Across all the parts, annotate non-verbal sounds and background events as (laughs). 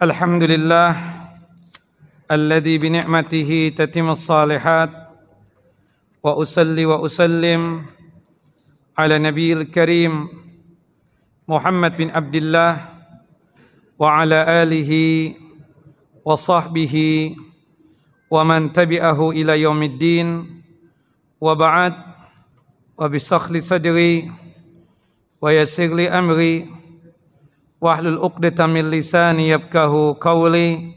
الحمد لله الذي بنعمته تتم الصالحات واصلي وأسلم على نبي الكريم محمد بن عبد الله وعلى آله وصحبه ومن تبعه إلى يوم الدين وبعد وبسخل صدري ويسر لي أمري. واحلل عقدة من لساني يفقه قولي.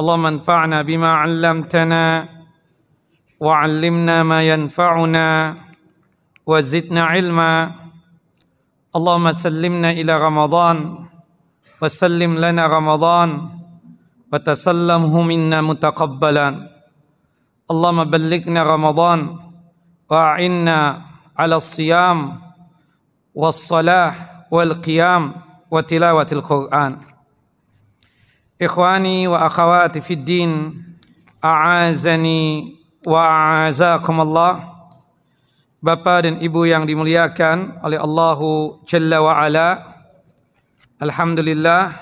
اللهم انفعنا بما علمتنا وعلمنا ما ينفعنا وزدنا علما. اللهم سلمنا إلى رمضان وسلم لنا رمضان وتسلمه منا متقبلا. اللهم بلغنا رمضان وأعنا على الصيام والصلاة والقيام. wa tilawatil Qur'an. Ikhwani wa akhawati fid din, a'azani wa a'azakumullah. Bapak dan Ibu yang dimuliakan oleh Allahu Jalla wa Ala. Alhamdulillah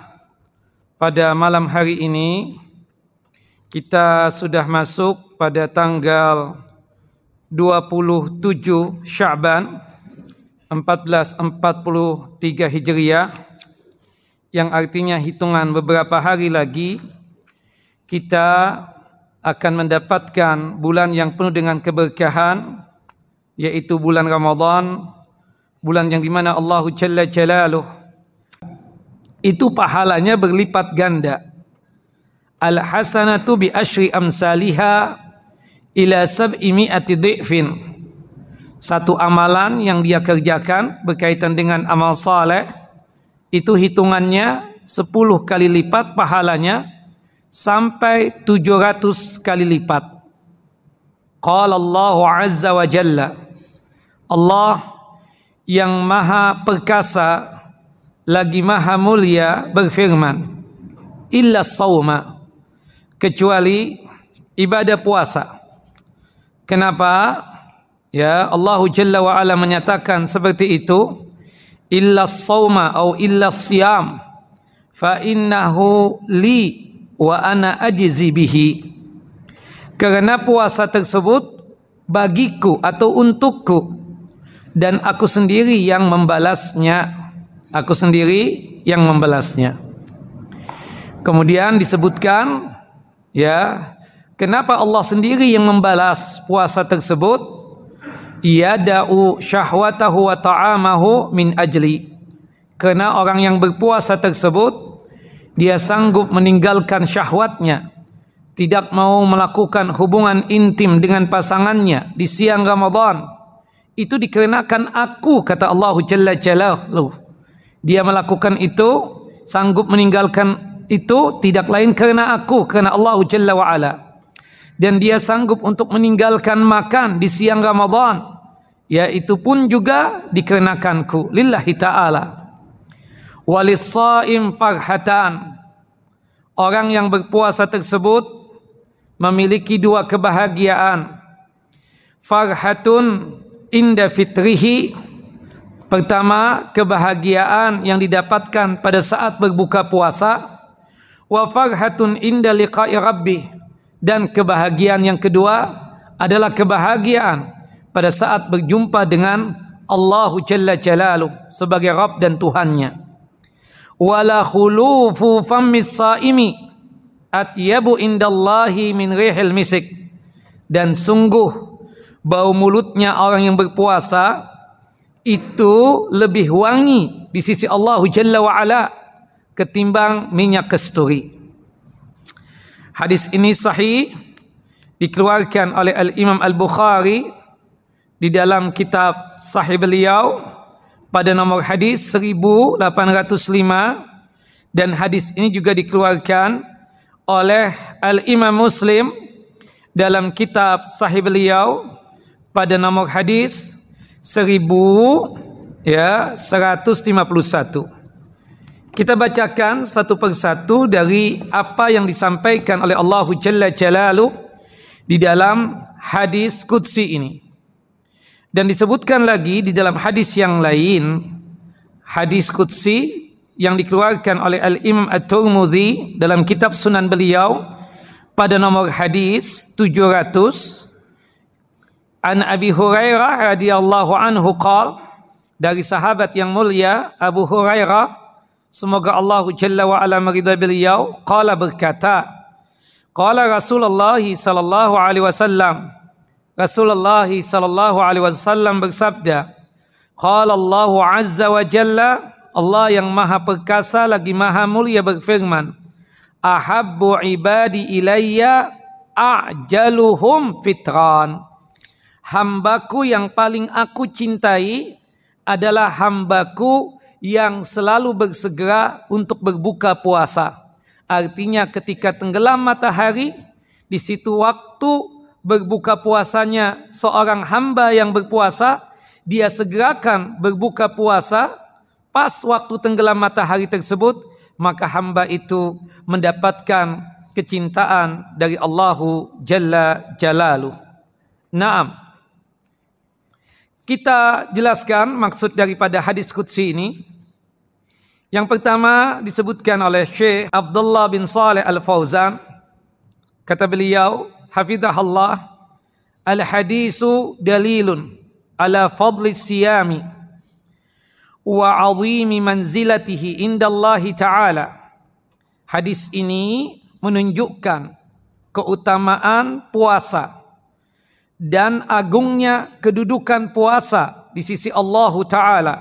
pada malam hari ini kita sudah masuk pada tanggal 27 Syaban 1443 Hijriah yang artinya hitungan beberapa hari lagi kita akan mendapatkan bulan yang penuh dengan keberkahan yaitu bulan Ramadan bulan yang di mana Allah Jalla Jalaluh itu pahalanya berlipat ganda. Al hasanatu bi asyri amsalihha ila sab'i mi'ati satu amalan yang dia kerjakan berkaitan dengan amal saleh itu hitungannya 10 kali lipat pahalanya sampai 700 kali lipat. Qala Allah Azza wa Jalla Allah yang maha perkasa lagi maha mulia berfirman illa sauma kecuali ibadah puasa. Kenapa? Ya Allah Jalla wa Ala menyatakan seperti itu illa sauma atau illa siyam fa innahu li wa ana ajzi bihi. Karena puasa tersebut bagiku atau untukku dan aku sendiri yang membalasnya aku sendiri yang membalasnya. Kemudian disebutkan ya kenapa Allah sendiri yang membalas puasa tersebut yada'u syahwatahu wa ta'amahu min ajli. Karena orang yang berpuasa tersebut dia sanggup meninggalkan syahwatnya. Tidak mau melakukan hubungan intim dengan pasangannya di siang Ramadan. Itu dikarenakan aku kata Allah Jalla Jalaluhu dia melakukan itu sanggup meninggalkan itu tidak lain karena aku karena Allah Jalla wa ala dan dia sanggup untuk meninggalkan makan di siang Ramadan. Yaitu pun juga dikenakanku. Lillahi taala. Walisaim farhatan. Orang yang berpuasa tersebut memiliki dua kebahagiaan. Farhatun inda fitrihi. Pertama kebahagiaan yang didapatkan pada saat berbuka puasa. Wa farhatun inda liqa'i rabbih dan kebahagiaan yang kedua adalah kebahagiaan pada saat berjumpa dengan Allah Jalla Jalaluh sebagai Rabb dan Tuhannya. Wala khulufu fammis saimi atyabu indallahi min rihil misik. Dan sungguh bau mulutnya orang yang berpuasa itu lebih wangi di sisi Allah Jalla wa ala ketimbang minyak kasturi. Hadis ini sahih dikeluarkan oleh Al-Imam Al-Bukhari di dalam kitab sahih beliau pada nomor hadis 1805 dan hadis ini juga dikeluarkan oleh Al-Imam Muslim dalam kitab sahih beliau pada nomor hadis 1000 ya 151 kita bacakan satu persatu dari apa yang disampaikan oleh Allah Jalla Jalalu di dalam hadis Qudsi ini. Dan disebutkan lagi di dalam hadis yang lain, hadis Qudsi yang dikeluarkan oleh Al-Imam At-Tirmidzi dalam kitab Sunan beliau pada nomor hadis 700 An Abi Hurairah radhiyallahu anhu qal dari sahabat yang mulia Abu Hurairah semoga Allah Jalla wa ala meridai beliau. Qala berkata qala Rasulullah sallallahu alaihi wasallam. Rasulullah sallallahu alaihi wasallam bersabda qala Allah azza wa jalla Allah yang maha perkasa lagi maha mulia berfirman Ahabbu ibadi ilayya a'jaluhum fitran Hambaku yang paling aku cintai adalah hambaku yang selalu bersegera untuk berbuka puasa. Artinya ketika tenggelam matahari, di situ waktu berbuka puasanya seorang hamba yang berpuasa, dia segerakan berbuka puasa pas waktu tenggelam matahari tersebut maka hamba itu mendapatkan kecintaan dari Allahu Jalla Jalalu. Naam. Kita jelaskan maksud daripada hadis qudsi ini. Yang pertama disebutkan oleh Syekh Abdullah bin Saleh Al-Fauzan. Kata beliau, hafizahullah, al-hadisu dalilun ala fadli siyami wa azimi manzilatihi indallahi ta'ala. Hadis ini menunjukkan keutamaan puasa dan agungnya kedudukan puasa di sisi Allah Ta'ala.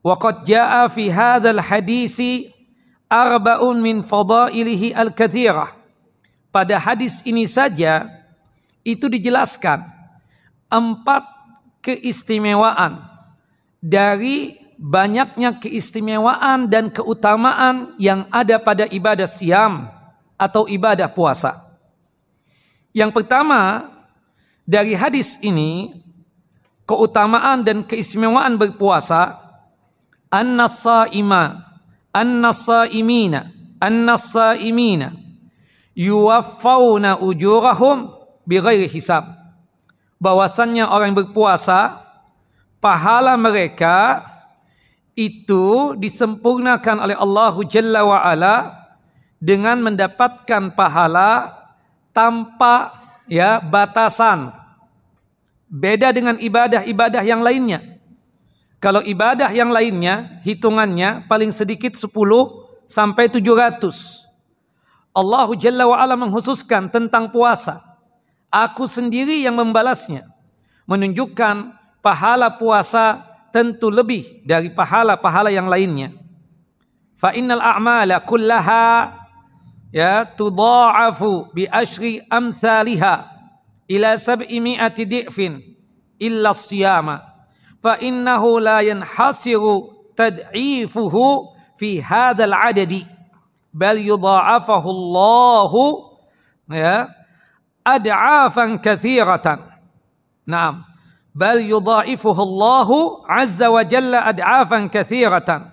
Wa qad jaa fi hadzal hadisi arba'un min fadailihi al-katsirah. Pada hadis ini saja itu dijelaskan empat keistimewaan dari banyaknya keistimewaan dan keutamaan yang ada pada ibadah siam atau ibadah puasa. Yang pertama dari hadis ini keutamaan dan keistimewaan berpuasa an-nasaima an-nasaimina an-nasaimina yuwaffawna ujurahum bighairi hisab. Bahwasannya orang berpuasa pahala mereka itu disempurnakan oleh Allah Jalla wa ala dengan mendapatkan pahala tanpa ya batasan. Beda dengan ibadah-ibadah yang lainnya. Kalau ibadah yang lainnya hitungannya paling sedikit 10 sampai 700. Allah Jalla wa ala menghususkan tentang puasa. Aku sendiri yang membalasnya. Menunjukkan pahala puasa tentu lebih dari pahala-pahala yang lainnya. Fa innal a'mala kullaha ya tudha'afu bi ashri amsalha ila sab'i mi'ati di'fin illa siyama fa innahu la yanhasiru tad'ifuhu fi hadzal adadi bal yudha'afahu Allahu ya ad'afan katsiratan. Naam. بل يضاعفه الله عز وجل أدعافا كثيرة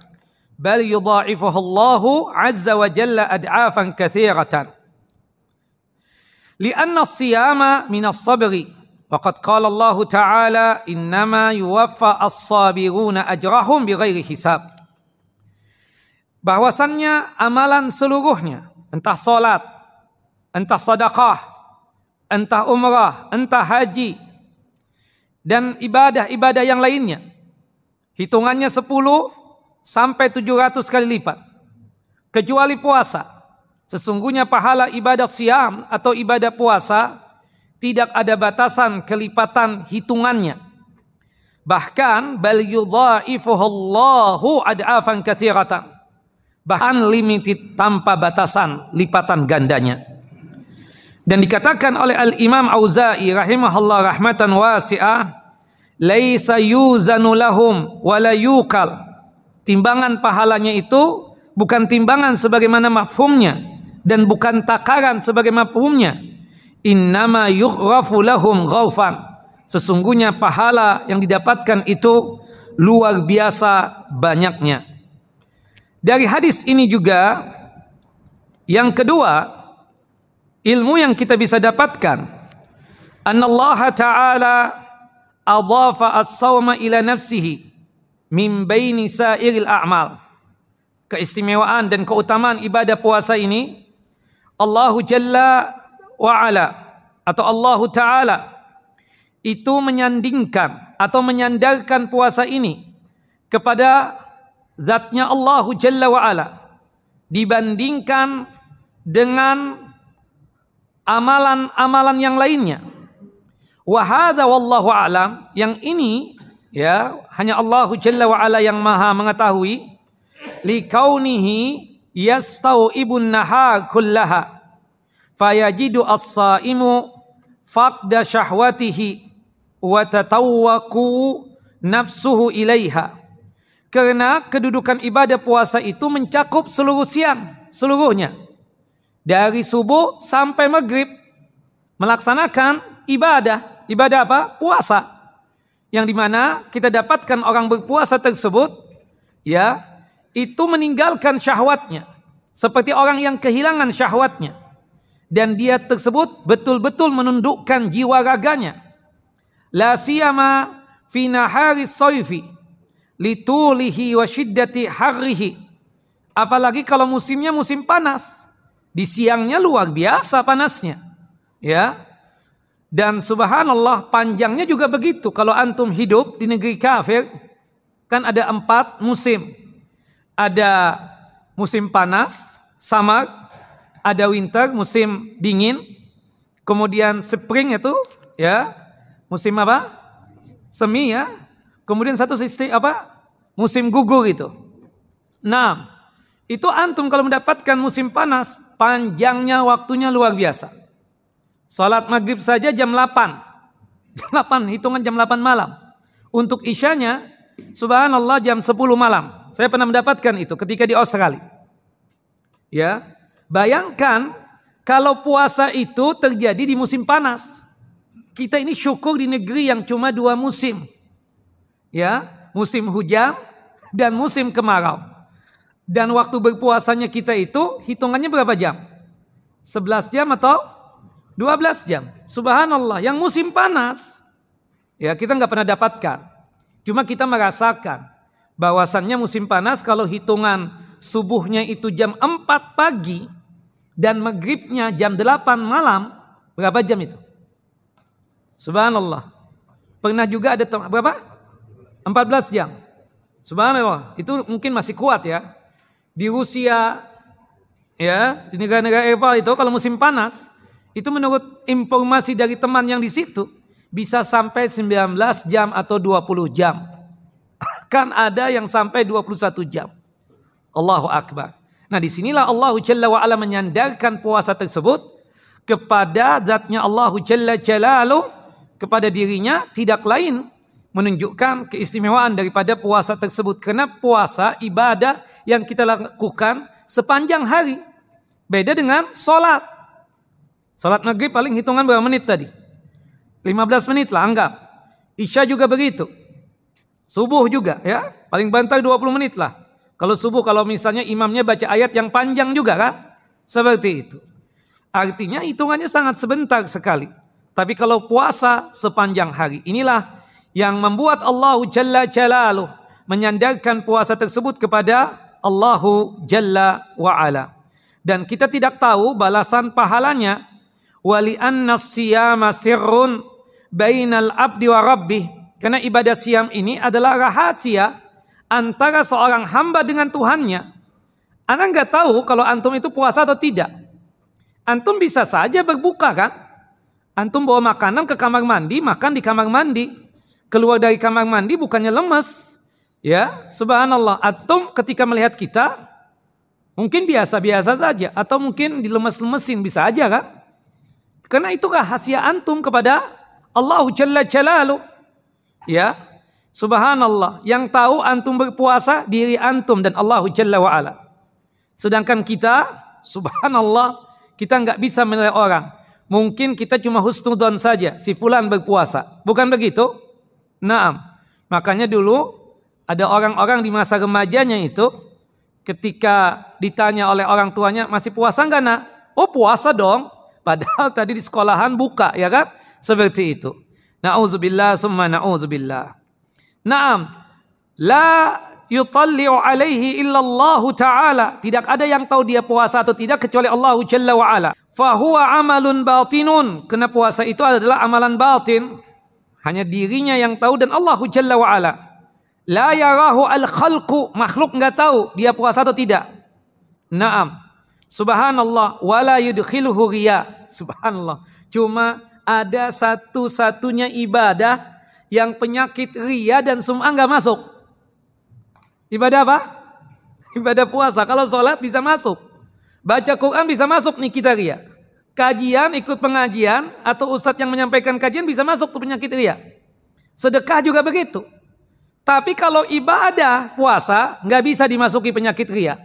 بل يضاعفه الله عز وجل أدعافا كثيرة لأن الصيام من الصبر وقد قال الله تعالى إنما يوفى الصابرون أجرهم بغير حساب bahwasannya amalan seluruhnya entah salat entah sedekah entah umrah entah haji dan ibadah-ibadah yang lainnya. Hitungannya 10 sampai 700 kali lipat. Kecuali puasa. Sesungguhnya pahala ibadah siam atau ibadah puasa tidak ada batasan kelipatan hitungannya. Bahkan bal yudha'ifuhullahu ad'afan katsiratan. Bahkan limited tanpa batasan lipatan gandanya. Dan dikatakan oleh Al-Imam Auza'i rahimahullah rahmatan wasi'ah, laisa yuzanu lahum wala yuqal. Timbangan pahalanya itu bukan timbangan sebagaimana mafhumnya dan bukan takaran sebagai mafhumnya. Innama yughrafu lahum ghaufan. Sesungguhnya pahala yang didapatkan itu luar biasa banyaknya. Dari hadis ini juga yang kedua ilmu yang kita bisa dapatkan Allah taala adhafa as-sawma ila nafsihi min baini sa'iril a'mal keistimewaan dan keutamaan ibadah puasa ini Allahu Jalla wa ala atau Allahu Ta'ala itu menyandingkan atau menyandarkan puasa ini kepada zatnya Allahu Jalla wa ala dibandingkan dengan amalan-amalan yang lainnya. Wahada wallahu alam yang ini ya hanya Allahu Jalla wa ala yang maha mengetahui. Likaunihi ibun nahar kullaha. Fayajidu as-saimu faqda syahwatihi wa tatawwaku nafsuhu ilaiha. Karena kedudukan ibadah puasa itu mencakup seluruh siang seluruhnya. Dari subuh sampai maghrib melaksanakan ibadah. Ibadah apa? Puasa yang di mana kita dapatkan orang berpuasa tersebut ya itu meninggalkan syahwatnya seperti orang yang kehilangan syahwatnya dan dia tersebut betul-betul menundukkan jiwa raganya. La siyama fi nahari sayfi litulihi wa shiddati harrihi. Apalagi kalau musimnya musim panas. Di siangnya luar biasa panasnya. Ya. Dan subhanallah panjangnya juga begitu. Kalau antum hidup di negeri kafir. Kan ada empat musim. Ada musim panas, samar, ada winter musim dingin, kemudian spring itu ya musim apa? Semi ya. Kemudian satu sisi apa? Musim gugur itu. Nah, itu antum kalau mendapatkan musim panas, panjangnya waktunya luar biasa. Salat maghrib saja jam 8. (laughs) Jam 8, hitungan jam 8 malam. Untuk isyanya, subhanallah jam 10 malam. Saya pernah mendapatkan itu ketika di Australia. Ya, Bayangkan kalau puasa itu terjadi di musim panas. Kita ini syukur di negeri yang cuma dua musim. Ya, musim hujan dan musim kemarau. Dan waktu berpuasanya kita itu hitungannya berapa jam? 11 jam atau 12 jam. Subhanallah, yang musim panas ya kita nggak pernah dapatkan. Cuma kita merasakan bahwasannya musim panas kalau hitungan subuhnya itu jam 4 pagi, dan maghribnya jam 8 malam, berapa jam itu? Subhanallah. Pernah juga ada berapa? 14 jam. Subhanallah, itu mungkin masih kuat ya. Di Rusia ya, di negara-negara Eropa itu kalau musim panas, itu menurut informasi dari teman yang di situ bisa sampai 19 jam atau 20 jam. Kan ada yang sampai 21 jam. Allahu Akbar. Nah di sinilah Allah Jalla wa'ala menyandarkan puasa tersebut kepada zatnya Allah Jalla Jalalu kepada dirinya tidak lain menunjukkan keistimewaan daripada puasa tersebut karena puasa ibadah yang kita lakukan sepanjang hari beda dengan sholat sholat maghrib paling hitungan berapa menit tadi 15 menit lah anggap isya juga begitu subuh juga ya paling bantai 20 menit lah kalau subuh kalau misalnya imamnya baca ayat yang panjang juga kan? Seperti itu. Artinya hitungannya sangat sebentar sekali. Tapi kalau puasa sepanjang hari. Inilah yang membuat Allah Jalla Jalaluh menyandarkan puasa tersebut kepada Allahu Jalla wa'ala. Dan kita tidak tahu balasan pahalanya. Wali anna siyama sirrun bainal abdi wa rabbih. Karena ibadah siam ini adalah rahasia antara seorang hamba dengan Tuhannya. Anda nggak tahu kalau antum itu puasa atau tidak. Antum bisa saja berbuka kan? Antum bawa makanan ke kamar mandi, makan di kamar mandi. Keluar dari kamar mandi bukannya lemes. Ya, subhanallah. Antum ketika melihat kita, mungkin biasa-biasa saja. Atau mungkin dilemes-lemesin, bisa aja kan? Karena itu rahasia antum kepada Allah Jalla Jalaluh. Ya, Subhanallah, yang tahu antum berpuasa diri antum dan Allah Jalla wa ala. Sedangkan kita, subhanallah, kita nggak bisa menilai orang. Mungkin kita cuma husnudon saja, si fulan berpuasa. Bukan begitu? Naam. Makanya dulu ada orang-orang di masa remajanya itu ketika ditanya oleh orang tuanya masih puasa nggak nak? Oh puasa dong. Padahal tadi di sekolahan buka ya kan? Seperti itu. Nauzubillah summa nauzubillah. Naam. La yutalli'u alaihi illallahu ta'ala. Tidak ada yang tahu dia puasa atau tidak kecuali Allah Jalla wa ala. Fahuwa amalun batinun. Karena puasa itu adalah amalan batin. Hanya dirinya yang tahu dan Allah Jalla wa ala. La yarahu al-khalqu. Makhluk nggak tahu dia puasa atau tidak. Naam. Subhanallah. Wala yudkhiluhu riya. Subhanallah. Cuma ada satu-satunya ibadah yang penyakit ria dan sum'ah nggak masuk. Ibadah apa? (laughs) Ibadah puasa. Kalau sholat bisa masuk. Baca Quran bisa masuk nih kita ria. Kajian, ikut pengajian, atau ustadz yang menyampaikan kajian bisa masuk ke penyakit ria. Sedekah juga begitu. Tapi kalau ibadah puasa nggak bisa dimasuki penyakit ria.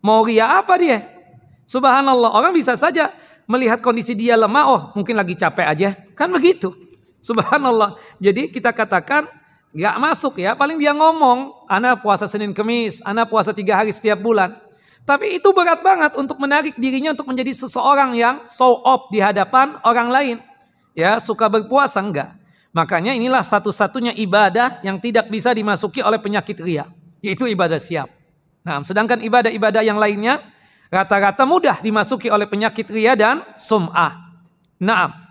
Mau ria apa dia? Subhanallah, orang bisa saja melihat kondisi dia lemah, oh mungkin lagi capek aja. Kan begitu. Subhanallah. Jadi kita katakan nggak masuk ya. Paling dia ngomong, anak puasa Senin Kemis, anak puasa tiga hari setiap bulan. Tapi itu berat banget untuk menarik dirinya untuk menjadi seseorang yang show off di hadapan orang lain. Ya, suka berpuasa enggak. Makanya inilah satu-satunya ibadah yang tidak bisa dimasuki oleh penyakit ria. Yaitu ibadah siap. Nah, sedangkan ibadah-ibadah yang lainnya rata-rata mudah dimasuki oleh penyakit ria dan sum'ah. Nah,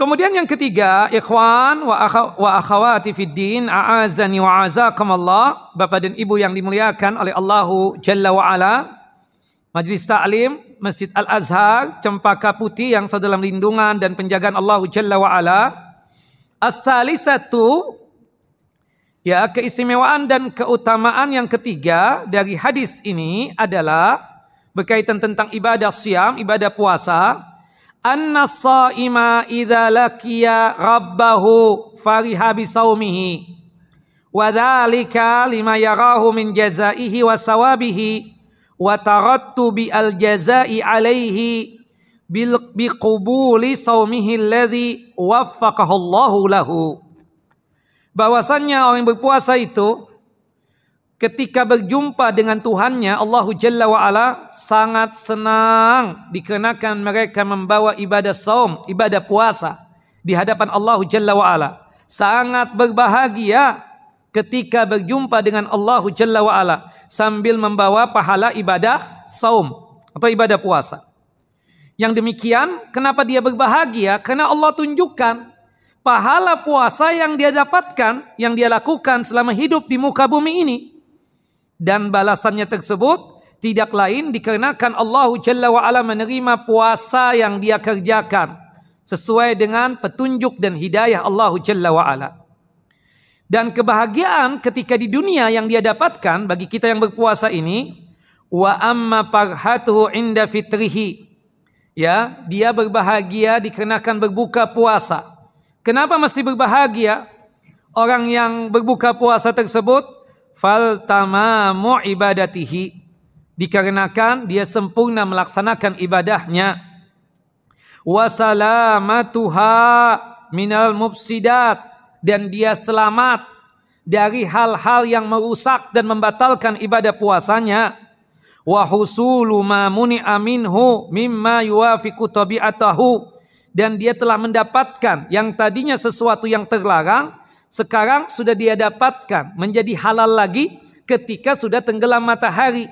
Kemudian yang ketiga, ikhwan wa, wa akhawati fid din, a'azani wa azakumullah, Bapak dan Ibu yang dimuliakan oleh Allahu Jalla wa ala. Majlis Ta'lim Masjid Al-Azhar, Cempaka Putih yang sedang dalam lindungan dan penjagaan Allahu Jalla wa ala. As-salisatu ya keistimewaan dan keutamaan yang ketiga dari hadis ini adalah berkaitan tentang ibadah siam, ibadah puasa. Anna saima idza laqiya rabbahu fariha bi saumihi wa lima yarahu min jazaihi wa sawabihi. Wa tarattu bi al jazai alaihi bil biqubuli saumihi alladhi waffaqahu Allahu lahu. Bahwasannya orang yang berpuasa itu ketika berjumpa dengan Tuhannya Allah Jalla wa ala sangat senang dikenakan mereka membawa ibadah saum, ibadah puasa di hadapan Allah Jalla wa ala. Sangat berbahagia ketika berjumpa dengan Allah Jalla wa ala sambil membawa pahala ibadah saum atau ibadah puasa. Yang demikian kenapa dia berbahagia? Karena Allah tunjukkan pahala puasa yang dia dapatkan, yang dia lakukan selama hidup di muka bumi ini dan balasannya tersebut tidak lain dikarenakan Allah Jalla wa ala menerima puasa yang dia kerjakan sesuai dengan petunjuk dan hidayah Allah Jalla wa ala. Dan kebahagiaan ketika di dunia yang dia dapatkan bagi kita yang berpuasa ini wa amma parhatuhu inda fitrihi ya dia berbahagia dikarenakan berbuka puasa. Kenapa mesti berbahagia? Orang yang berbuka puasa tersebut fal tamamu ibadatihi. Dikarenakan dia sempurna melaksanakan ibadahnya. Wasalamatuha minal mufsidat. Dan dia selamat dari hal-hal yang merusak dan membatalkan ibadah puasanya. Wa husulu ma muni'a minhu mimma yuwafiqu tabi'atahu. Dan dia telah mendapatkan yang tadinya sesuatu yang terlarang sekarang sudah dia dapatkan menjadi halal lagi ketika sudah tenggelam matahari.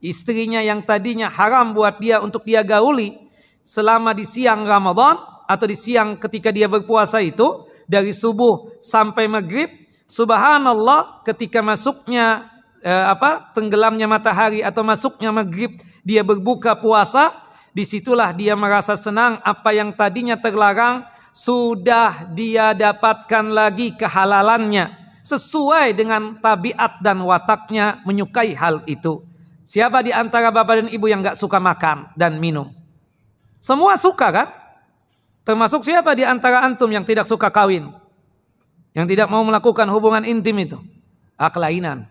Istrinya yang tadinya haram buat dia untuk dia gauli selama di siang Ramadan atau di siang ketika dia berpuasa itu dari subuh sampai maghrib subhanallah ketika masuknya eh, apa tenggelamnya matahari atau masuknya maghrib dia berbuka puasa di situlah dia merasa senang apa yang tadinya terlarang sudah dia dapatkan lagi kehalalannya sesuai dengan tabiat dan wataknya menyukai hal itu. Siapa di antara bapak dan ibu yang gak suka makan dan minum? Semua suka kan? Termasuk siapa di antara antum yang tidak suka kawin? Yang tidak mau melakukan hubungan intim itu? Ah, kelainan.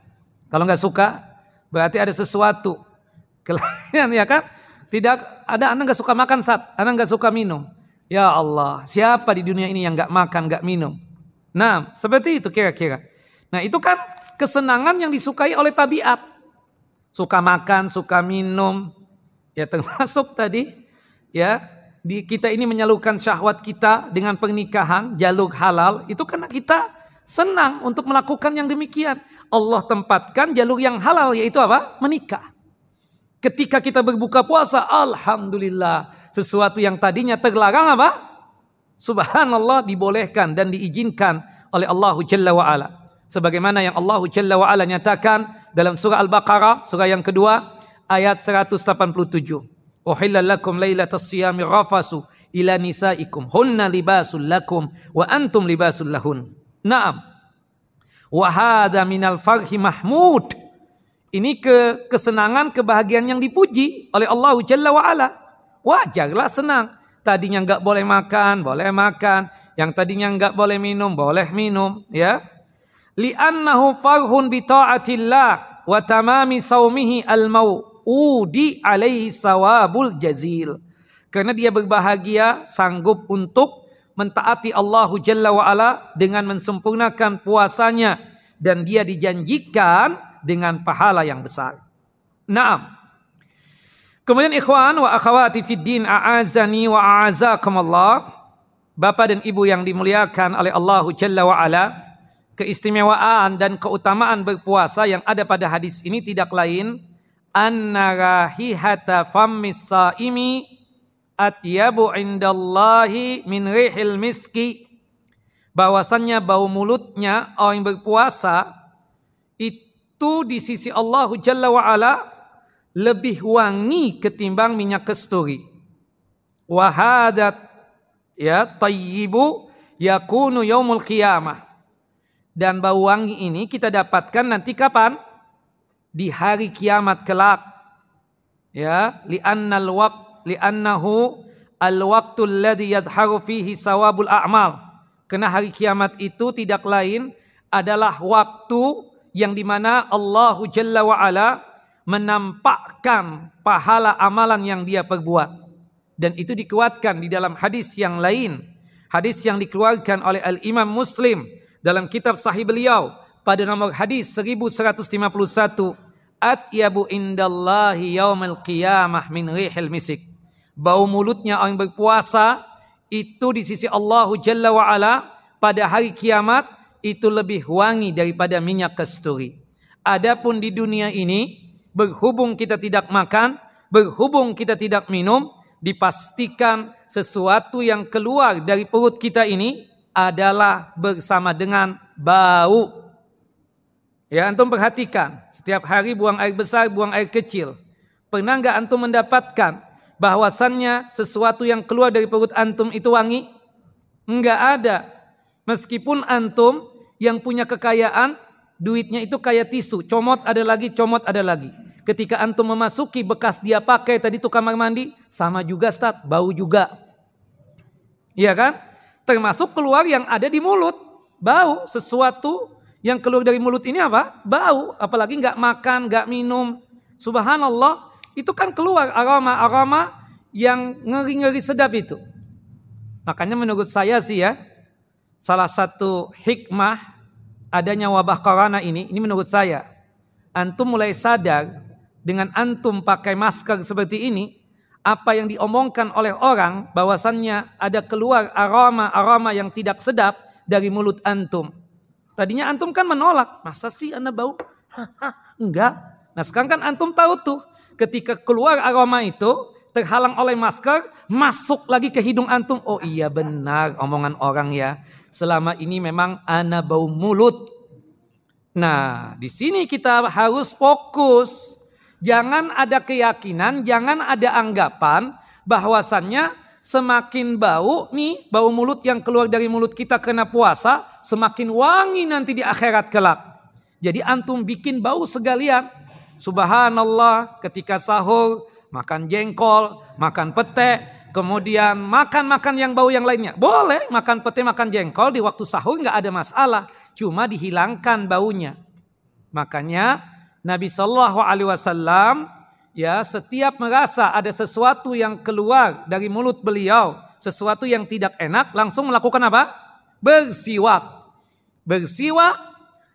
Kalau nggak suka, berarti ada sesuatu. (laughs) Kelainan ya kan? Tidak ada anda nggak suka makan saat, anda nggak suka minum. Ya Allah, siapa di dunia ini yang gak makan, gak minum? Nah, seperti itu kira-kira. Nah, itu kan kesenangan yang disukai oleh tabiat. Suka makan, suka minum. Ya termasuk tadi, ya di kita ini menyalurkan syahwat kita dengan pernikahan, jalur halal. Itu karena kita senang untuk melakukan yang demikian. Allah tempatkan jalur yang halal yaitu apa? Menikah. Ketika kita berbuka puasa, alhamdulillah, sesuatu yang tadinya terlarang apa? Subhanallah dibolehkan dan diizinkan oleh Allah Jalla wa. Sebagaimana yang Allah Jalla wa ala nyatakan dalam surah Al-Baqarah, surah yang kedua, ayat 187. Uhilla lakum lailatas siyami rafasu ila nisaikum hunna libasul lakum wa antum libasul lahun. Naam. Wa hadha minal farhi mahmud. Ini ke kesenangan, kebahagiaan yang dipuji oleh Allah Jalla wa ala. Wajarlah senang. Tadinya enggak boleh makan, boleh makan. Yang tadinya enggak boleh minum, boleh minum, ya. Li'annahu farhun bi ta'atillah wa tamami saumihi al-mau'udi alaihi sawabul jazil. Karena dia berbahagia, sanggup untuk mentaati Allah Jalla wa'ala dengan mensempurnakan puasanya dan dia dijanjikan dengan pahala yang besar. Naam. Kemudian ikhwan wa akhwati fid din a'azani wa a'azakumullah. Bapak dan Ibu yang dimuliakan oleh Allah Jalla wa'ala, keistimewaan dan keutamaan berpuasa yang ada pada hadis ini tidak lain anna rahihata fammis saimi atyabu indallahi min rihil miski bahwasannya bau mulutnya orang yang berpuasa itu di sisi Allah Jalla wa ala lebih wangi ketimbang minyak kesturi. Wahadat ya tayyibu yakunu yaumul qiyamah. Dan bau wangi ini kita dapatkan nanti kapan? Di hari kiamat kelak. Ya, li'annal waqt li'annahu al-waqtul ladzi yadharu fihi sawabul a'mal. Karena hari kiamat itu tidak lain adalah waktu yang di mana Allah Jalla wa ala menampakkan pahala amalan yang dia perbuat. Dan itu dikuatkan di dalam hadis yang lain. Hadis yang dikeluarkan oleh Al-Imam Muslim dalam kitab sahih beliau pada nomor hadis 1151 atyabu indallahi yaumil qiyamah min rihil misik bau mulutnya orang berpuasa itu di sisi Allah Jalla wa ala pada hari kiamat itu lebih wangi daripada minyak kasturi. Adapun di dunia ini berhubung kita tidak makan, berhubung kita tidak minum, dipastikan sesuatu yang keluar dari perut kita ini adalah bersama dengan bau. Ya antum perhatikan, setiap hari buang air besar, buang air kecil. Pernah nggak antum mendapatkan bahwasannya sesuatu yang keluar dari perut antum itu wangi? Enggak ada. Meskipun antum yang punya kekayaan, duitnya itu kayak tisu, comot ada lagi, comot ada lagi. Ketika antum memasuki bekas dia pakai tadi itu kamar mandi, sama juga Ustaz, bau juga. Iya kan? Termasuk keluar yang ada di mulut. Bau, sesuatu yang keluar dari mulut ini apa? Bau, apalagi nggak makan, nggak minum. Subhanallah, itu kan keluar aroma-aroma yang ngeri-ngeri sedap itu. Makanya menurut saya sih ya, salah satu hikmah adanya wabah corona ini, ini menurut saya, antum mulai sadar dengan antum pakai masker seperti ini, apa yang diomongkan oleh orang bahwasannya ada keluar aroma-aroma yang tidak sedap dari mulut antum. Tadinya antum kan menolak, masa sih anda bau? Enggak. Nah sekarang kan antum tahu tuh, ketika keluar aroma itu terhalang oleh masker, masuk lagi ke hidung antum. Oh iya benar omongan orang ya. Selama ini memang ana bau mulut. Nah, di sini kita harus fokus. Jangan ada keyakinan, jangan ada anggapan bahwasannya semakin bau nih bau mulut yang keluar dari mulut kita kena puasa, semakin wangi nanti di akhirat kelak. Jadi antum bikin bau segalian. Subhanallah ketika sahur makan jengkol, makan pete, kemudian makan-makan yang bau yang lainnya. Boleh makan pete, makan jengkol di waktu sahur nggak ada masalah, cuma dihilangkan baunya. Makanya Nabi Shallallahu Alaihi Wasallam ya setiap merasa ada sesuatu yang keluar dari mulut beliau, sesuatu yang tidak enak, langsung melakukan apa? Bersiwak. Bersiwak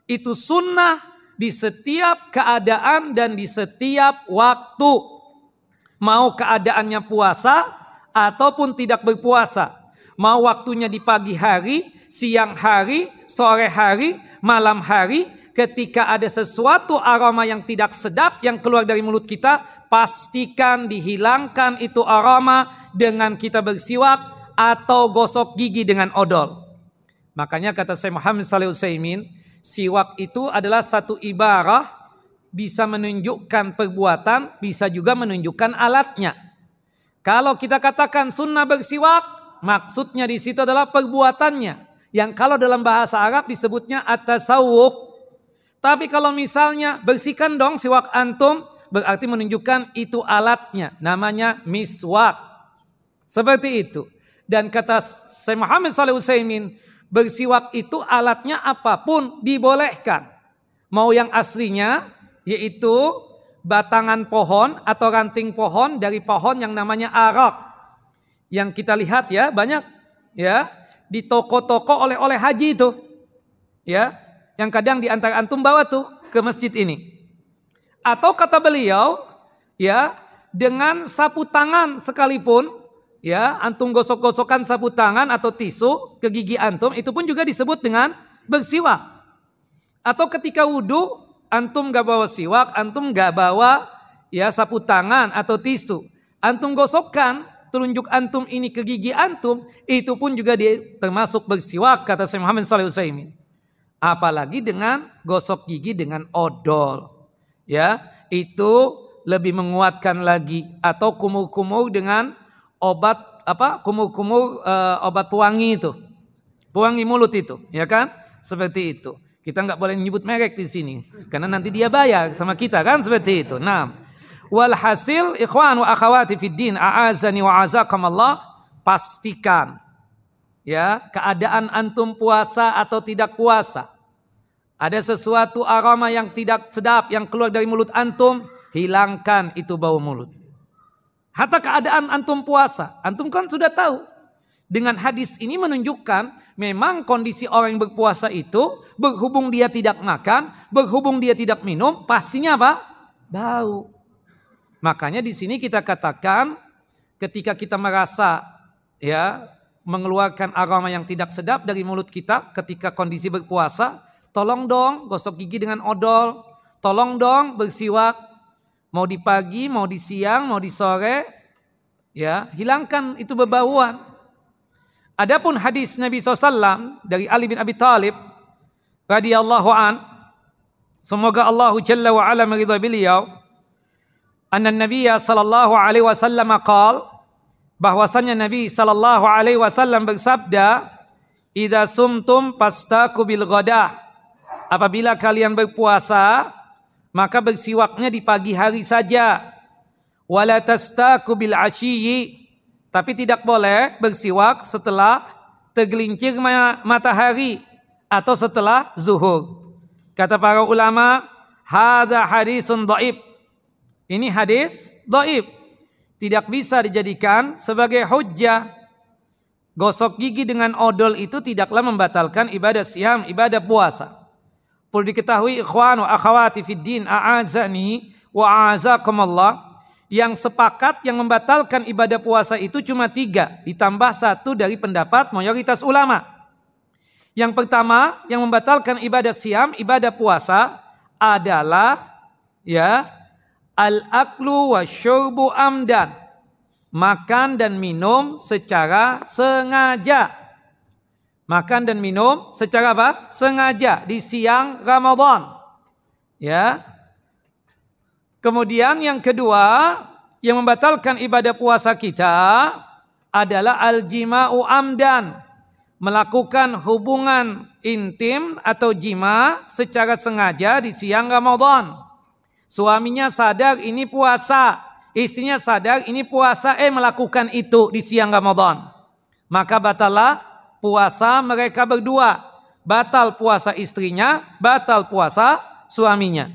itu sunnah di setiap keadaan dan di setiap waktu. Mau keadaannya puasa ataupun tidak berpuasa. mau waktunya di pagi hari, siang hari, sore hari, malam hari, ketika ada sesuatu aroma yang tidak sedap yang keluar dari mulut kita, pastikan dihilangkan itu aroma dengan kita bersiwak atau gosok gigi dengan odol. Makanya kata saya Muhammad Salih Utsaimin, siwak itu adalah satu ibarah bisa menunjukkan perbuatan, bisa juga menunjukkan alatnya. Kalau kita katakan sunnah bersiwak, maksudnya di situ adalah perbuatannya. Yang kalau dalam bahasa Arab disebutnya atasawuk. Tapi kalau misalnya bersihkan dong siwak antum, berarti menunjukkan itu alatnya. Namanya miswak. Seperti itu. Dan kata Syekh Muhammad Salih Utsaimin, bersiwak itu alatnya apa pun dibolehkan. Mau yang aslinya yaitu batangan pohon atau ranting pohon dari pohon yang namanya arak. Yang kita lihat ya banyak ya di toko-toko oleh-oleh haji itu. Ya, yang kadang di antara antum bawa tuh ke masjid ini. Atau kata beliau, ya, dengan sapu tangan sekalipun, ya, antum gosok-gosokkan sapu tangan atau tisu ke gigi antum, itu pun juga disebut dengan bersiwak. Atau ketika wudhu, antum gak bawa siwak, antum gak bawa ya sapu tangan atau tisu. Antum gosokkan telunjuk antum ini ke gigi antum, itu pun juga dia termasuk bersiwak kata Syekh Muhammad Saleh Utsaimin. Apalagi dengan gosok gigi dengan odol. Ya, itu lebih menguatkan lagi atau kumur-kumur dengan obat apa? Kumur-kumur uh, obat pewangi itu. Pewangi mulut itu, ya kan? Seperti itu. Kita nggak boleh menyebut merek di sini karena nanti dia bayar sama kita kan seperti itu. Nah, walhasil ikhwan wa akhawati fid din a'azani wa azakumullah pastikan ya keadaan antum puasa atau tidak puasa. Ada sesuatu aroma yang tidak sedap yang keluar dari mulut antum, hilangkan itu bau mulut. Hatta keadaan antum puasa, antum kan sudah tahu. Dengan hadis ini menunjukkan memang kondisi orang yang berpuasa itu berhubung dia tidak makan, berhubung dia tidak minum, pastinya apa? Bau. Makanya di sini kita katakan ketika kita merasa ya mengeluarkan aroma yang tidak sedap dari mulut kita ketika kondisi berpuasa, tolong dong gosok gigi dengan odol, tolong dong bersiwak mau di pagi, mau di siang, mau di sore, ya hilangkan itu bebauan. Adapun hadis Nabi SAW dari Ali bin Abi Talib radhiyallahu an semoga Allah Jalla wa ala meridha beliau anna Nabi sallallahu alaihi wasallam qaal bahwasanya Nabi sallallahu alaihi wasallam bersabda idza sumtum pastaku bil ghadah. Apabila kalian berpuasa maka bersiwaknya di pagi hari saja. Wala tastaku bil tapi tidak boleh bersiwak setelah tergelincir matahari atau setelah zuhur. Kata para ulama, hadza hadisun dhaif. Ini hadis dhaif. Tidak bisa dijadikan sebagai hujjah. Gosok gigi dengan odol itu tidaklah membatalkan ibadah siam, ibadah puasa. Perlu diketahui ikhwan wa akhwati fid din a'azani wa a'azakumullah yang sepakat yang membatalkan ibadah puasa itu cuma tiga, ditambah satu dari pendapat mayoritas ulama. Yang pertama yang membatalkan ibadah siam, ibadah puasa adalah ya al-aklu wa syurbu amdan. Makan dan minum secara sengaja. Makan dan minum secara apa? Sengaja di siang Ramadan. Ya, Kemudian yang kedua yang membatalkan ibadah puasa kita adalah al-jima'u amdan. Melakukan hubungan intim atau jima secara sengaja di siang Ramadan. Suaminya sadar ini puasa. Istrinya sadar ini puasa eh melakukan itu di siang Ramadan. Maka batalah puasa mereka berdua. Batal puasa istrinya, batal puasa suaminya.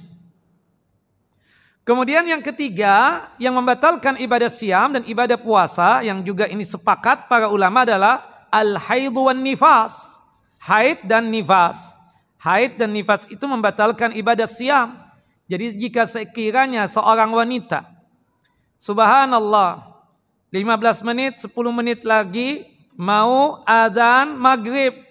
Kemudian yang ketiga yang membatalkan ibadah siam dan ibadah puasa yang juga ini sepakat para ulama adalah al-haidu wan nifas. Haid dan nifas. Haid dan nifas itu membatalkan ibadah siam. Jadi jika sekiranya seorang wanita subhanallah 15 menit 10 menit lagi mau adzan maghrib.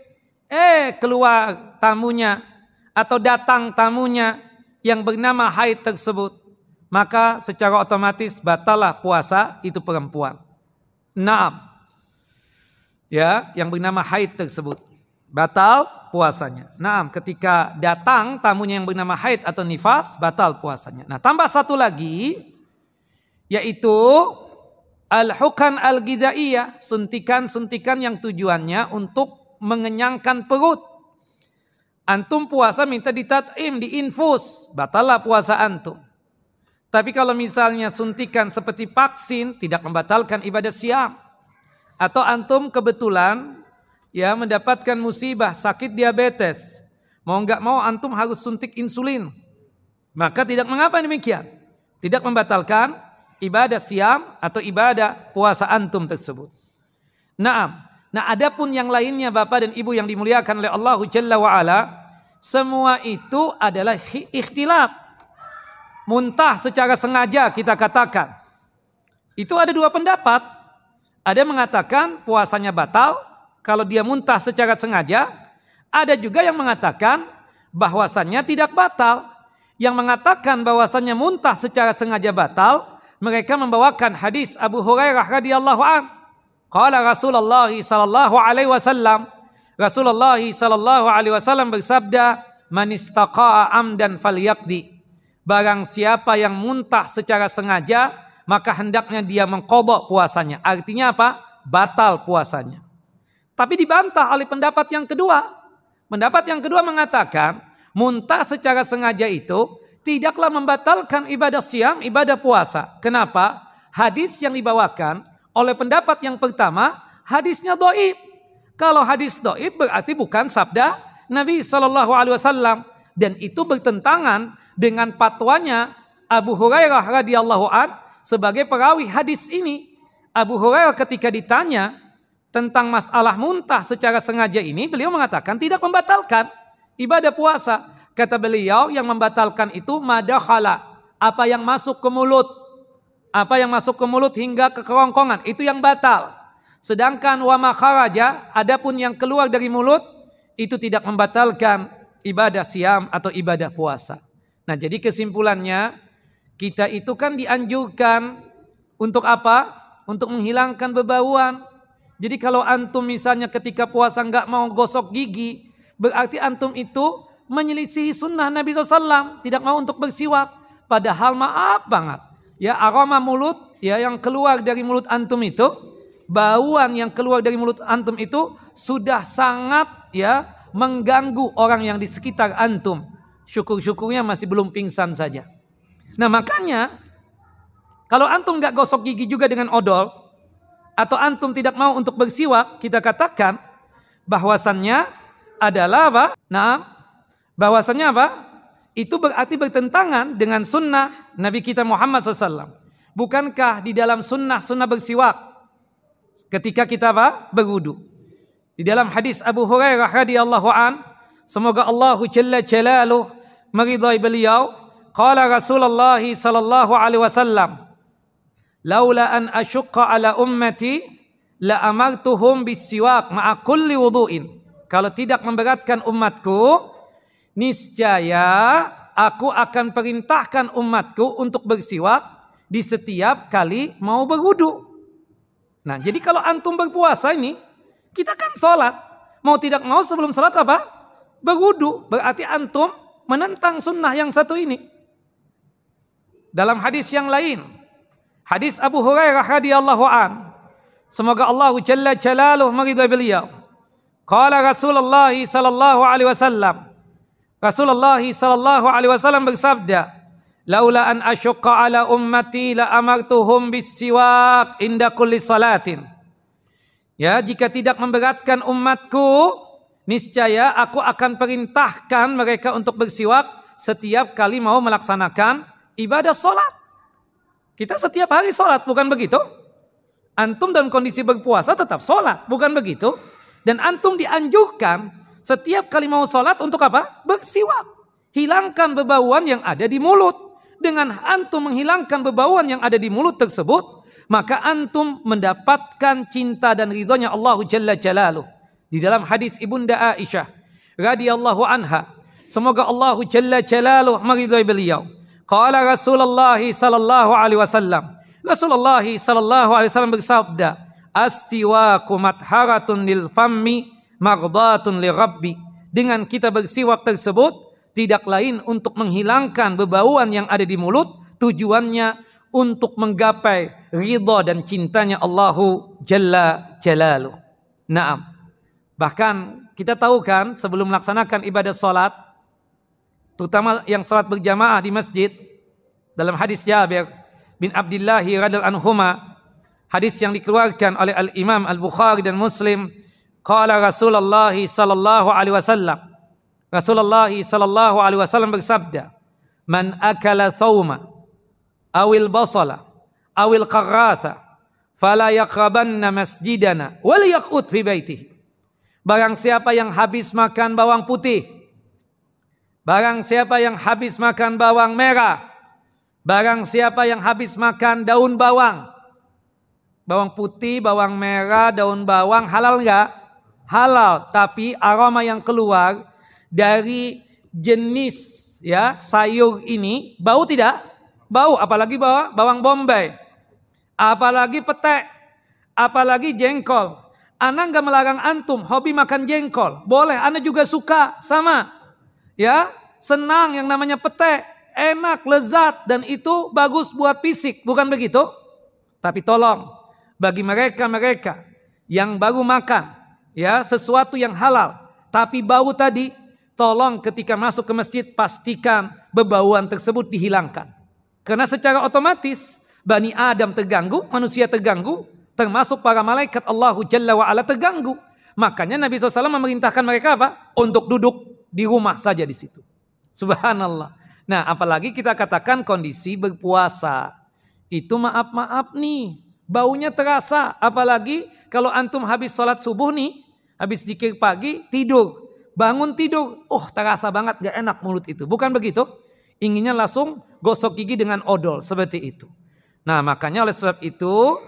Eh keluar tamunya atau datang tamunya yang bernama haid tersebut. Maka secara otomatis batalah puasa itu perempuan. Naam. Ya, yang bernama haid tersebut. Batal puasanya. Nah, ketika datang tamunya yang bernama haid atau nifas, batal puasanya. Nah, tambah satu lagi, yaitu al-hukan al-gidaiyah, suntikan-suntikan yang tujuannya untuk mengenyangkan perut. Antum puasa minta ditatim, diinfus, batallah puasa antum. Tapi kalau misalnya suntikan seperti vaksin tidak membatalkan ibadah siam. Atau antum kebetulan ya mendapatkan musibah sakit diabetes, mau nggak mau antum harus suntik insulin, maka tidak mengapa demikian, tidak membatalkan ibadah siam atau ibadah puasa antum tersebut. Naam. Nah, adapun yang lainnya Bapak dan Ibu yang dimuliakan oleh Allah Jalla wa ala, semua itu adalah ikhtilaf. Muntah secara sengaja kita katakan. Itu ada dua pendapat. Ada yang mengatakan puasanya batal, kalau dia muntah secara sengaja, ada juga yang mengatakan bahwasannya tidak batal. Yang mengatakan bahwasannya muntah secara sengaja batal, mereka membawakan hadis Abu Hurairah radhiyallahu an. Qala Rasulullah sallallahu alaihi wasallam, Rasulullah sallallahu alaihi wasallam bersabda, "Man istaqa'a amdan falyaqdi." Barang siapa yang muntah secara sengaja, maka hendaknya dia mengkodok puasanya. Artinya apa? Batal puasanya. Tapi dibantah oleh pendapat yang kedua. Pendapat yang kedua mengatakan muntah secara sengaja itu tidaklah membatalkan ibadah siam, ibadah puasa. Kenapa? Hadis yang dibawakan oleh pendapat yang pertama hadisnya doib. Kalau hadis doib berarti bukan sabda Nabi Shallallahu Alaihi Wasallam dan itu bertentangan dengan patwanya Abu Hurairah radhiyallahu an sebagai perawi hadis ini. Abu Hurairah ketika ditanya tentang masalah muntah secara sengaja ini beliau mengatakan tidak membatalkan ibadah puasa. Kata beliau yang membatalkan itu madakhala, apa yang masuk ke mulut. Apa yang masuk ke mulut hingga ke kerongkongan itu yang batal. Sedangkan wa makharaja adapun yang keluar dari mulut itu tidak membatalkan ibadah siam atau ibadah puasa. Nah, jadi kesimpulannya kita itu kan dianjurkan untuk apa? Untuk menghilangkan bebauan, jadi kalau antum misalnya ketika puasa nggak mau gosok gigi, berarti antum itu menyelisihi sunnah Nabi SAW, tidak mau untuk bersiwak. Padahal maaf banget, ya aroma mulut ya yang keluar dari mulut antum itu, bauan yang keluar dari mulut antum itu sudah sangat ya mengganggu orang yang di sekitar antum. Syukur-syukurnya masih belum pingsan saja. Nah makanya kalau antum nggak gosok gigi juga dengan odol, atau antum tidak mau untuk bersiwak, kita katakan bahwasannya adalah apa? Nah, bahwasannya apa? Itu berarti bertentangan dengan sunnah Nabi kita Muhammad SAW. Bukankah di dalam sunnah sunnah bersiwak ketika kita apa? Berwudu. Di dalam hadis Abu Hurairah radhiyallahu an, semoga Allah jalla jalaluh meridai beliau, qala Rasulullah sallallahu alaihi wasallam, laula an asyqa ala ummati la amartuhum bisiwak ma'a kulli wudu'in. Kalau tidak memberatkan umatku, niscaya aku akan perintahkan umatku untuk bersiwak di setiap kali mau berwudu. Nah, jadi kalau antum berpuasa ini, kita kan sholat. Mau tidak mau sebelum sholat apa? Berwudu. Berarti antum menentang sunnah yang satu ini. Dalam hadis yang lain, Hadis Abu Hurairah radhiyallahu an. Semoga Allah Jalla Jalaluh meridai beliau. Qala Rasulullah sallallahu alaihi wasallam. Rasulullah sallallahu alaihi wasallam bersabda, "Laula an asyqa ala ummati la amartuhum bis-siwak inda kulli salatin." Ya, jika tidak memberatkan umatku, niscaya aku akan perintahkan mereka untuk bersiwak setiap kali mau melaksanakan ibadah salat. Kita setiap hari sholat, bukan begitu? Antum dalam kondisi berpuasa tetap sholat, bukan begitu? Dan antum dianjurkan setiap kali mau sholat untuk apa? Bersiwak. Hilangkan bebauan yang ada di mulut. Dengan antum menghilangkan bebauan yang ada di mulut tersebut, maka antum mendapatkan cinta dan ridhonya Allah Jalla Jalaluh. Di dalam hadis Ibunda Aisyah radhiyallahu anha, semoga Allah Jalla Jalaluh meridhai beliau. Qala Rasulullah sallallahu alaihi wasallam. Rasulullah sallallahu alaihi wasallam bersabda, "As-siwaku matharatun lil fammi maghdatun li rabbi." Dengan kita bersiwak tersebut tidak lain untuk menghilangkan bebauan yang ada di mulut, tujuannya untuk menggapai ridha dan cintanya Allahu Jalla Jalalu. Naam. Bahkan kita tahu kan sebelum melaksanakan ibadah salat terutama yang salat berjamaah di masjid dalam hadis Jabir bin Abdullah radhiyallahu anhuma hadis yang dikeluarkan oleh Al Imam Al Bukhari dan Muslim qala Rasulullah sallallahu alaihi wasallam Rasulullah sallallahu alaihi wasallam bersabda man akala thawma awil basala awil qarratha fala yaqrabanna masjidana wal yaqut fi baitihi. Barang siapa yang habis makan bawang putih barang siapa yang habis makan bawang merah barang siapa yang habis makan daun bawang bawang putih bawang merah daun bawang halal enggak halal. Tapi aroma yang keluar dari jenis ya sayur ini bau tidak Bau, apalagi bawa bawang bombay. Apalagi petek. Apalagi jengkol. Ana nggak melarang antum hobi makan jengkol. Boleh, Ana juga suka sama. Ya, senang yang namanya petek. Enak, lezat dan itu bagus buat fisik, bukan begitu? Tapi tolong bagi mereka-mereka yang baru makan ya sesuatu yang halal tapi bau tadi tolong ketika masuk ke masjid pastikan bebauan tersebut dihilangkan. Karena secara otomatis Bani Adam terganggu, manusia terganggu, termasuk para malaikat Allahu Jalla wa'ala terganggu. Makanya Nabi SAW memerintahkan mereka apa? Untuk duduk di rumah saja di situ. Subhanallah. Nah apalagi kita katakan kondisi berpuasa. Itu maaf-maaf nih. Baunya terasa. Apalagi kalau antum habis sholat subuh nih. Habis zikir pagi tidur. Bangun tidur. Oh terasa banget gak enak mulut itu. Bukan begitu? Inginnya langsung gosok gigi dengan odol seperti itu. Nah makanya oleh sebab itu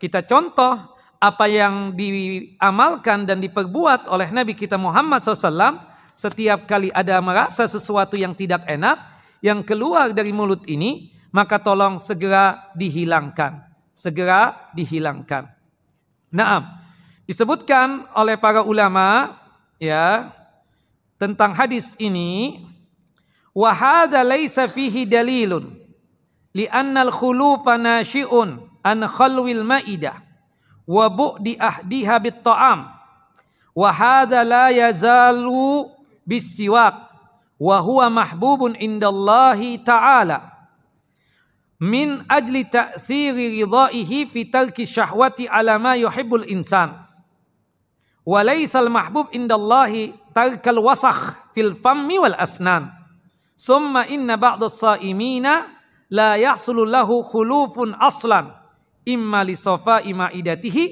kita contoh apa yang diamalkan dan diperbuat oleh Nabi kita Muhammad SAW setiap kali ada merasa sesuatu yang tidak enak yang keluar dari mulut ini maka tolong segera dihilangkan segera dihilangkan. Nah, disebutkan oleh para ulama ya tentang hadis ini Wa hadza laisa fihi dalilun li'anna al-khulufa nashi'un an khalwil ma'idah wa bu'di ahdiha bit ta'am wa hadza la yazalu bis-siwak wa huwa mahbubun indallahi ta'ala min ajli ta'siri ridaihi fi tarki syahwati ala ma yuhibbul insan wa laysal mahbub indallahi tarkal Summa inna ba'da saimina la yahsulu lahu khulufun aslan imma li safa'i ma'idatihi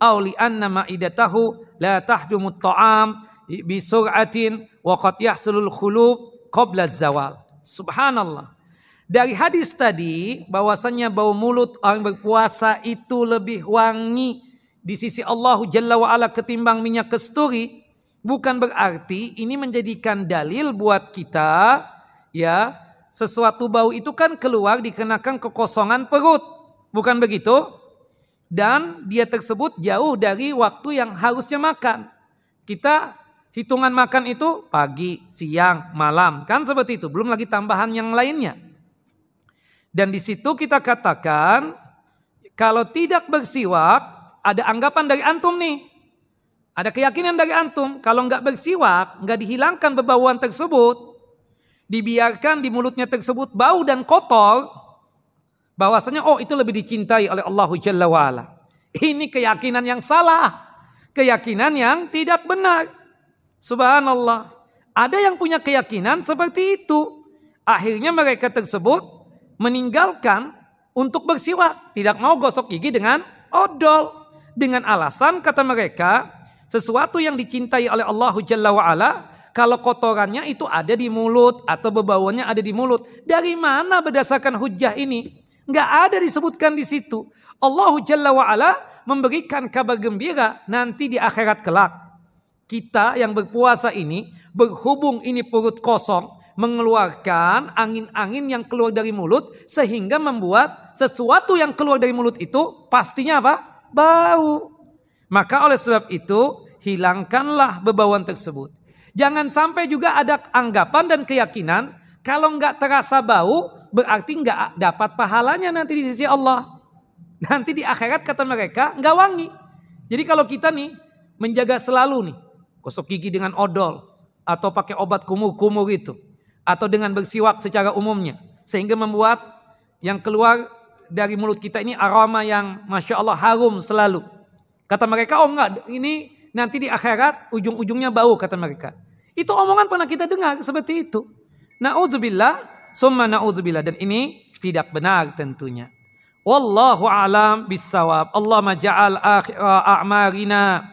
aw li anna ma'idatahu la tahdumu ta'am bi sur'atin wa qad yahsulul khuluf qabla zawal. Subhanallah. Dari hadis tadi bahwasanya bau mulut orang berpuasa itu lebih wangi di sisi Allah Jalla wa ala ketimbang minyak kesturi bukan berarti ini menjadikan dalil buat kita ya sesuatu bau itu kan keluar dikenakan kekosongan perut. Bukan begitu? Dan dia tersebut jauh dari waktu yang harusnya makan. Kita hitungan makan itu pagi, siang, malam. Kan seperti itu. Belum lagi tambahan yang lainnya. Dan di situ kita katakan kalau tidak bersiwak ada anggapan dari antum nih. Ada keyakinan dari antum kalau nggak bersiwak nggak dihilangkan bebauan tersebut dibiarkan di mulutnya tersebut bau dan kotor, bahwasanya oh itu lebih dicintai oleh Allah Jalla wa'ala. Ini keyakinan yang salah. Keyakinan yang tidak benar. Subhanallah. Ada yang punya keyakinan seperti itu. Akhirnya mereka tersebut meninggalkan untuk bersiwak. Tidak mau gosok gigi dengan odol. Dengan alasan kata mereka, sesuatu yang dicintai oleh Allah Jalla wa'ala kalau kotorannya itu ada di mulut atau bebauannya ada di mulut. Dari mana berdasarkan hujah ini? Nggak ada disebutkan di situ. Allah Jalla wa'ala memberikan kabar gembira nanti di akhirat kelak. Kita yang berpuasa ini, berhubung ini perut kosong, mengeluarkan angin-angin yang keluar dari mulut sehingga membuat sesuatu yang keluar dari mulut itu pastinya apa? Bau. Maka oleh sebab itu hilangkanlah bebauan tersebut. Jangan sampai juga ada anggapan dan keyakinan kalau nggak terasa bau berarti nggak dapat pahalanya nanti di sisi Allah. Nanti di akhirat kata mereka nggak wangi. Jadi kalau kita nih menjaga selalu nih gosok gigi dengan odol atau pakai obat kumur-kumur itu atau dengan bersiwak secara umumnya sehingga membuat yang keluar dari mulut kita ini aroma yang masya Allah harum selalu. Kata mereka oh enggak ini nanti di akhirat ujung-ujungnya bau kata mereka. Itu omongan pernah kita dengar seperti itu. Na'udzubillah, summa na'udzubillah. Dan ini tidak benar tentunya. Wallahu alam bisawab. Allah maja'al akhira a'marina.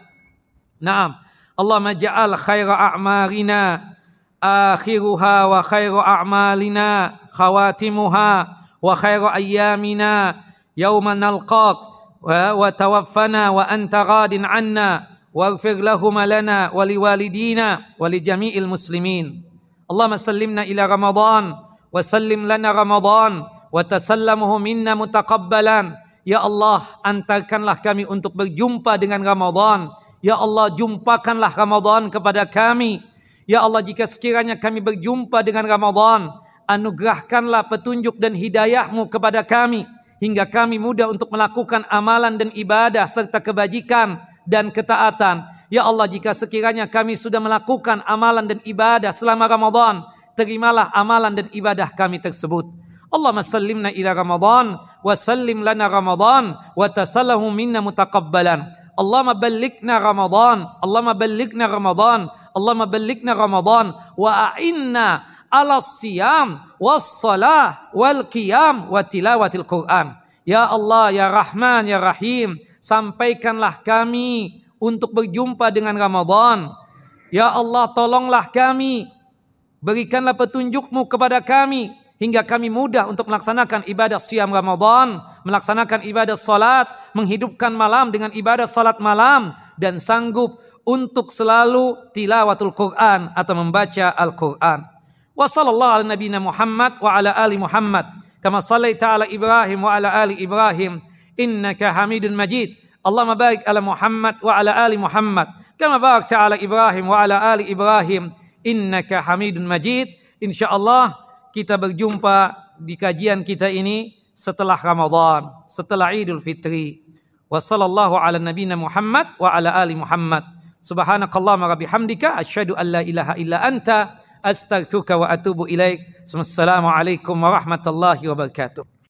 Naam. Allah maja'al khaira a'marina. Akhiruha wa khairu a'malina. Khawatimuha wa khairu ayyamina. Yawma nalqaq. Wa tawaffana wa anta radin anna. واغفر لهما لنا ولوالدينا ولجميع المسلمين اللهم سلمنا إلى رمضان وسلم لنا رمضان وتسلمه منا متقبلا Ya Allah, antarkanlah kami untuk berjumpa dengan Ramadan. Ya Allah, jumpakanlah Ramadan kepada kami. Ya Allah, jika sekiranya kami berjumpa dengan Ramadan, anugerahkanlah petunjuk dan hidayahmu kepada kami. Hingga kami mudah untuk melakukan amalan dan ibadah serta kebajikan dan ketaatan. Ya Allah, jika sekiranya kami sudah melakukan amalan dan ibadah selama Ramadan, terimalah amalan dan ibadah kami tersebut. Allahumma sallimna ila Ramadan wa sallim lana Ramadan wa tasallahu minna mutaqabbalan. Allahumma ballighna Ramadan, Allahumma ballighna Ramadan, Allahumma ballighna Ramadan wa a'inna ala siyam was salah wal qiyam wa tilawatil Quran. Ya Allah, ya Rahman, ya Rahim, sampaikanlah kami untuk berjumpa dengan Ramadan. Ya Allah, tolonglah kami. Berikanlah petunjukmu kepada kami hingga kami mudah untuk melaksanakan ibadah siam Ramadan, melaksanakan ibadah salat, menghidupkan malam dengan ibadah salat malam dan sanggup untuk selalu tilawatul Quran atau membaca Al-Quran. Wa sallallahu ala nabiyina Muhammad wa ala ali Muhammad kama sallaita ala Ibrahim wa ala ali Ibrahim innaka Hamidun Majid. Allahumma barik ala Muhammad wa ala ali Muhammad kama barakta ala Ibrahim wa ala ali Ibrahim innaka Hamidun Majid. Insyaallah kita berjumpa di kajian kita ini setelah Ramadan, setelah Idul Fitri. Wassallallahu ala nabiyina Muhammad wa ala ali Muhammad. Subhanakallahumma wa bihamdika asyhadu an la ilaha illa anta astaghfiruka wa atubu ilaik. Wassalamualaikum warahmatullahi wabarakatuh.